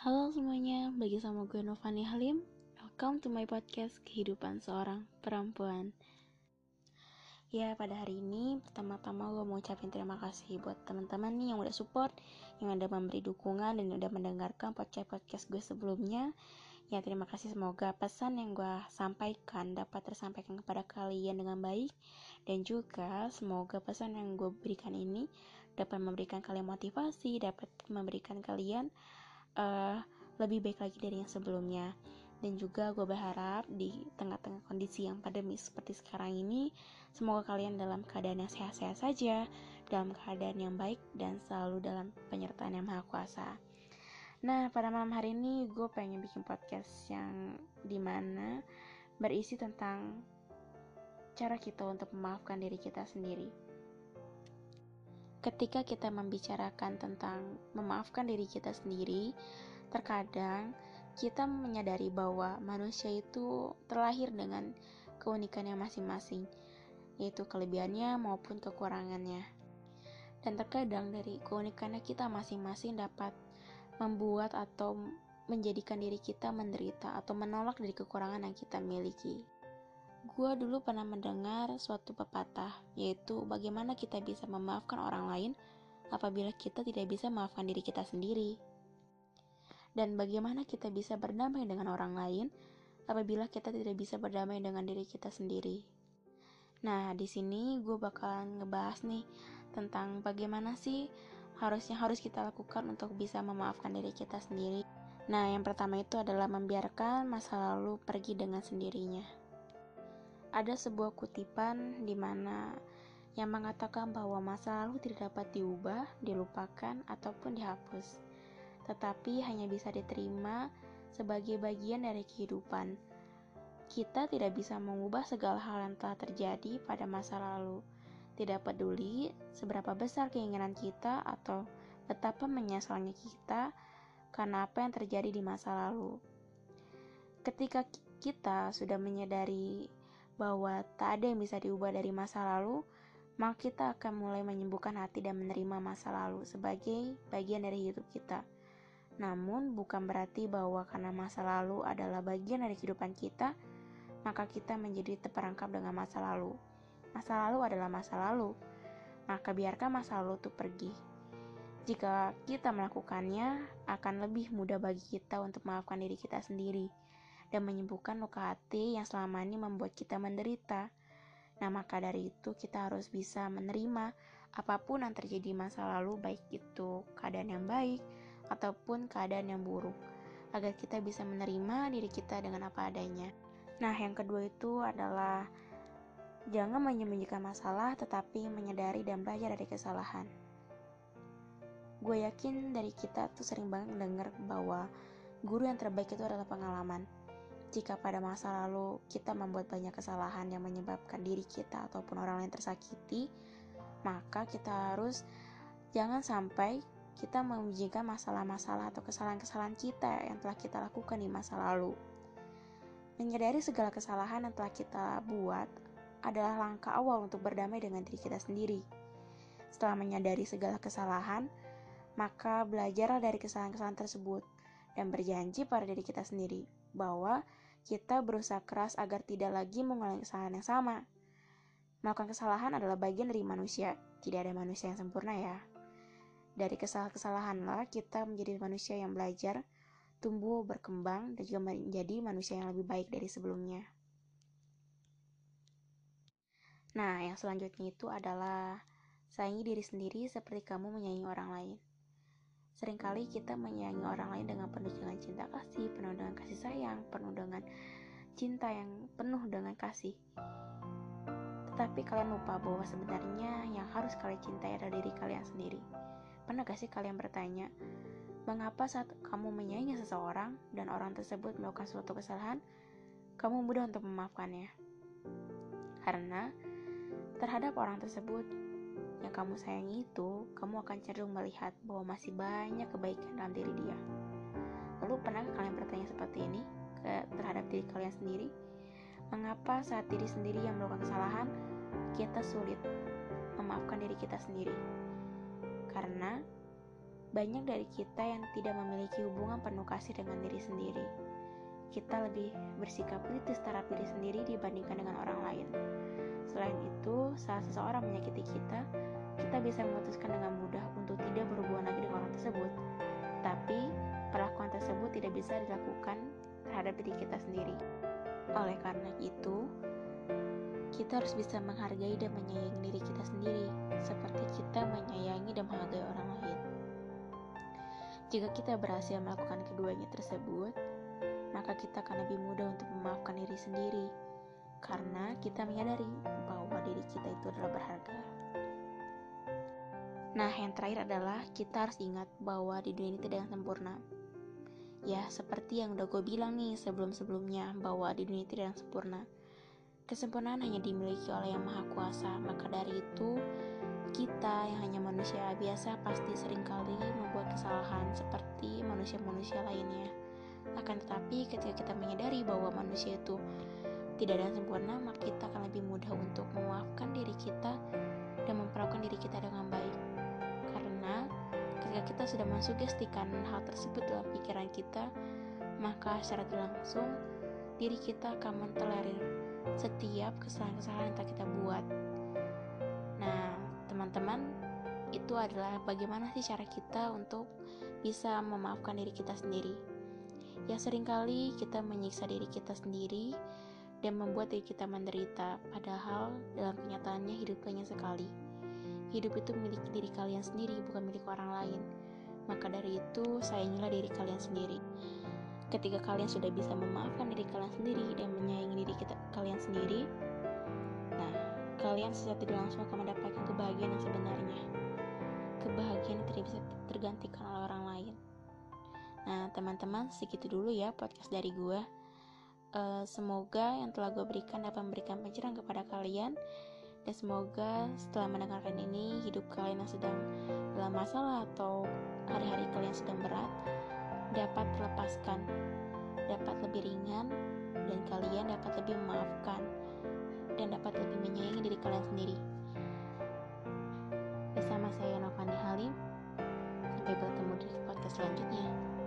Halo semuanya, bagi sama gue Novani Halim. Welcome to my podcast Kehidupan Seorang Perempuan. Ya, pada hari ini pertama-tama gue mau ucapin terima kasih buat teman-teman nih yang udah support, yang udah memberi dukungan dan udah mendengarkan podcast-podcast gue sebelumnya. Ya, terima kasih. Semoga pesan yang gue sampaikan dapat tersampaikan kepada kalian dengan baik. Dan juga semoga pesan yang gue berikan ini dapat memberikan kalian motivasi, dapat memberikan kalian uh, lebih baik lagi dari yang sebelumnya. Dan juga gue berharap di tengah-tengah kondisi yang pandemi seperti sekarang ini semoga kalian dalam keadaan yang sehat-sehat saja dalam keadaan yang baik dan selalu dalam penyertaan yang maha kuasa. Nah pada malam hari ini gue pengen bikin podcast yang di mana berisi tentang cara kita untuk memaafkan diri kita sendiri ketika kita membicarakan tentang memaafkan diri kita sendiri, terkadang kita menyadari bahwa manusia itu terlahir dengan keunikannya masing-masing, yaitu kelebihannya maupun kekurangannya. Dan terkadang dari keunikannya kita masing-masing dapat membuat atau menjadikan diri kita menderita atau menolak dari kekurangan yang kita miliki. Gua dulu pernah mendengar suatu pepatah, yaitu bagaimana kita bisa memaafkan orang lain apabila kita tidak bisa memaafkan diri kita sendiri. Dan bagaimana kita bisa berdamai dengan orang lain apabila kita tidak bisa berdamai dengan diri kita sendiri. Nah, di sini gue bakalan ngebahas nih tentang bagaimana sih harusnya harus kita lakukan untuk bisa memaafkan diri kita sendiri. Nah, yang pertama itu adalah membiarkan masa lalu pergi dengan sendirinya ada sebuah kutipan di mana yang mengatakan bahwa masa lalu tidak dapat diubah, dilupakan, ataupun dihapus, tetapi hanya bisa diterima sebagai bagian dari kehidupan. Kita tidak bisa mengubah segala hal yang telah terjadi pada masa lalu. Tidak peduli seberapa besar keinginan kita atau betapa menyesalnya kita karena apa yang terjadi di masa lalu. Ketika kita sudah menyadari bahwa tak ada yang bisa diubah dari masa lalu, maka kita akan mulai menyembuhkan hati dan menerima masa lalu sebagai bagian dari hidup kita. Namun, bukan berarti bahwa karena masa lalu adalah bagian dari kehidupan kita, maka kita menjadi terperangkap dengan masa lalu. Masa lalu adalah masa lalu, maka biarkan masa lalu itu pergi. Jika kita melakukannya, akan lebih mudah bagi kita untuk memaafkan diri kita sendiri dan menyembuhkan luka hati yang selama ini membuat kita menderita. Nah, maka dari itu kita harus bisa menerima apa pun yang terjadi masa lalu, baik itu keadaan yang baik ataupun keadaan yang buruk, agar kita bisa menerima diri kita dengan apa adanya. Nah, yang kedua itu adalah jangan menyembunyikan masalah, tetapi menyadari dan belajar dari kesalahan. Gue yakin dari kita tuh sering banget mendengar bahwa guru yang terbaik itu adalah pengalaman. Jika pada masa lalu kita membuat banyak kesalahan yang menyebabkan diri kita ataupun orang lain tersakiti, maka kita harus jangan sampai kita mengujikan masalah-masalah atau kesalahan-kesalahan kita yang telah kita lakukan di masa lalu. Menyadari segala kesalahan yang telah kita buat adalah langkah awal untuk berdamai dengan diri kita sendiri. Setelah menyadari segala kesalahan, maka belajarlah dari kesalahan-kesalahan tersebut dan berjanji pada diri kita sendiri bahwa kita berusaha keras agar tidak lagi mengulangi kesalahan yang sama. Melakukan kesalahan adalah bagian dari manusia, tidak ada manusia yang sempurna ya. Dari kesalahan-kesalahanlah kita menjadi manusia yang belajar, tumbuh, berkembang, dan juga menjadi manusia yang lebih baik dari sebelumnya. Nah, yang selanjutnya itu adalah sayangi diri sendiri seperti kamu menyayangi orang lain. Seringkali kita menyayangi orang lain dengan penuh dengan cinta kasih, penuh dengan kasih sayang, penuh dengan cinta yang penuh dengan kasih. Tetapi kalian lupa bahwa sebenarnya yang harus kalian cintai adalah diri kalian sendiri. Pernah gak sih kalian bertanya, mengapa saat kamu menyayangi seseorang dan orang tersebut melakukan suatu kesalahan, kamu mudah untuk memaafkannya? Karena terhadap orang tersebut yang kamu sayangi itu, kamu akan cenderung melihat bahwa masih banyak kebaikan dalam diri dia. Lalu pernah kalian bertanya seperti ini ke, terhadap diri kalian sendiri? Mengapa saat diri sendiri yang melakukan kesalahan, kita sulit memaafkan diri kita sendiri? Karena banyak dari kita yang tidak memiliki hubungan penuh kasih dengan diri sendiri. Kita lebih bersikap kritis terhadap diri sendiri dibandingkan dengan orang lain. Selain itu, saat seseorang menyakiti kita, kita bisa memutuskan dengan mudah untuk tidak berhubungan lagi dengan orang tersebut. Tapi, perlakuan tersebut tidak bisa dilakukan terhadap diri kita sendiri. Oleh karena itu, kita harus bisa menghargai dan menyayangi diri kita sendiri, seperti kita menyayangi dan menghargai orang lain. Jika kita berhasil melakukan keduanya tersebut, maka kita akan lebih mudah untuk memaafkan diri sendiri, karena kita menyadari bahwa diri kita itu adalah berharga. Nah, yang terakhir adalah kita harus ingat bahwa di dunia ini tidak yang sempurna. Ya, seperti yang udah gue bilang nih sebelum-sebelumnya, bahwa di dunia ini tidak yang sempurna. Kesempurnaan hanya dimiliki oleh Yang Maha Kuasa, maka dari itu kita yang hanya manusia biasa pasti sering kali membuat kesalahan seperti manusia-manusia lainnya. Akan tetapi ketika kita menyadari bahwa manusia itu tidak ada yang sempurna, maka kita akan lebih mudah untuk memaafkan diri kita dan memperlakukan diri kita dengan baik. Karena ketika kita sudah mensugestikan hal tersebut dalam pikiran kita, maka secara langsung diri kita akan mentolerir setiap kesalahan-kesalahan yang tak kita buat. Nah, teman-teman itu adalah bagaimana sih cara kita untuk bisa memaafkan diri kita sendiri. Ya sering kali kita menyiksa diri kita sendiri dan membuat diri kita menderita, padahal dalam kenyataannya hidup hanya sekali. Hidup itu milik diri kalian sendiri, bukan milik orang lain. Maka dari itu, sayangilah diri kalian sendiri. Ketika kalian sudah bisa memaafkan diri kalian sendiri dan menyayangi diri kita, kalian sendiri, kalian secara tidak langsung akan mendapatkan kebahagiaan yang sebenarnya. Kebahagiaan yang tidak bisa tergantikan oleh orang lain. Nah, teman-teman, segitu dulu ya podcast dari gue. Uh, semoga yang telah gue berikan dapat memberikan pencerahan kepada kalian dan semoga setelah mendengarkan ini hidup kalian yang sedang dalam masalah atau hari-hari kalian sedang berat dapat terlepaskan, dapat lebih ringan dan kalian dapat lebih memaafkan dan dapat lebih menyayangi diri kalian sendiri. Bersama saya Novani Halim, sampai bertemu di podcast selanjutnya.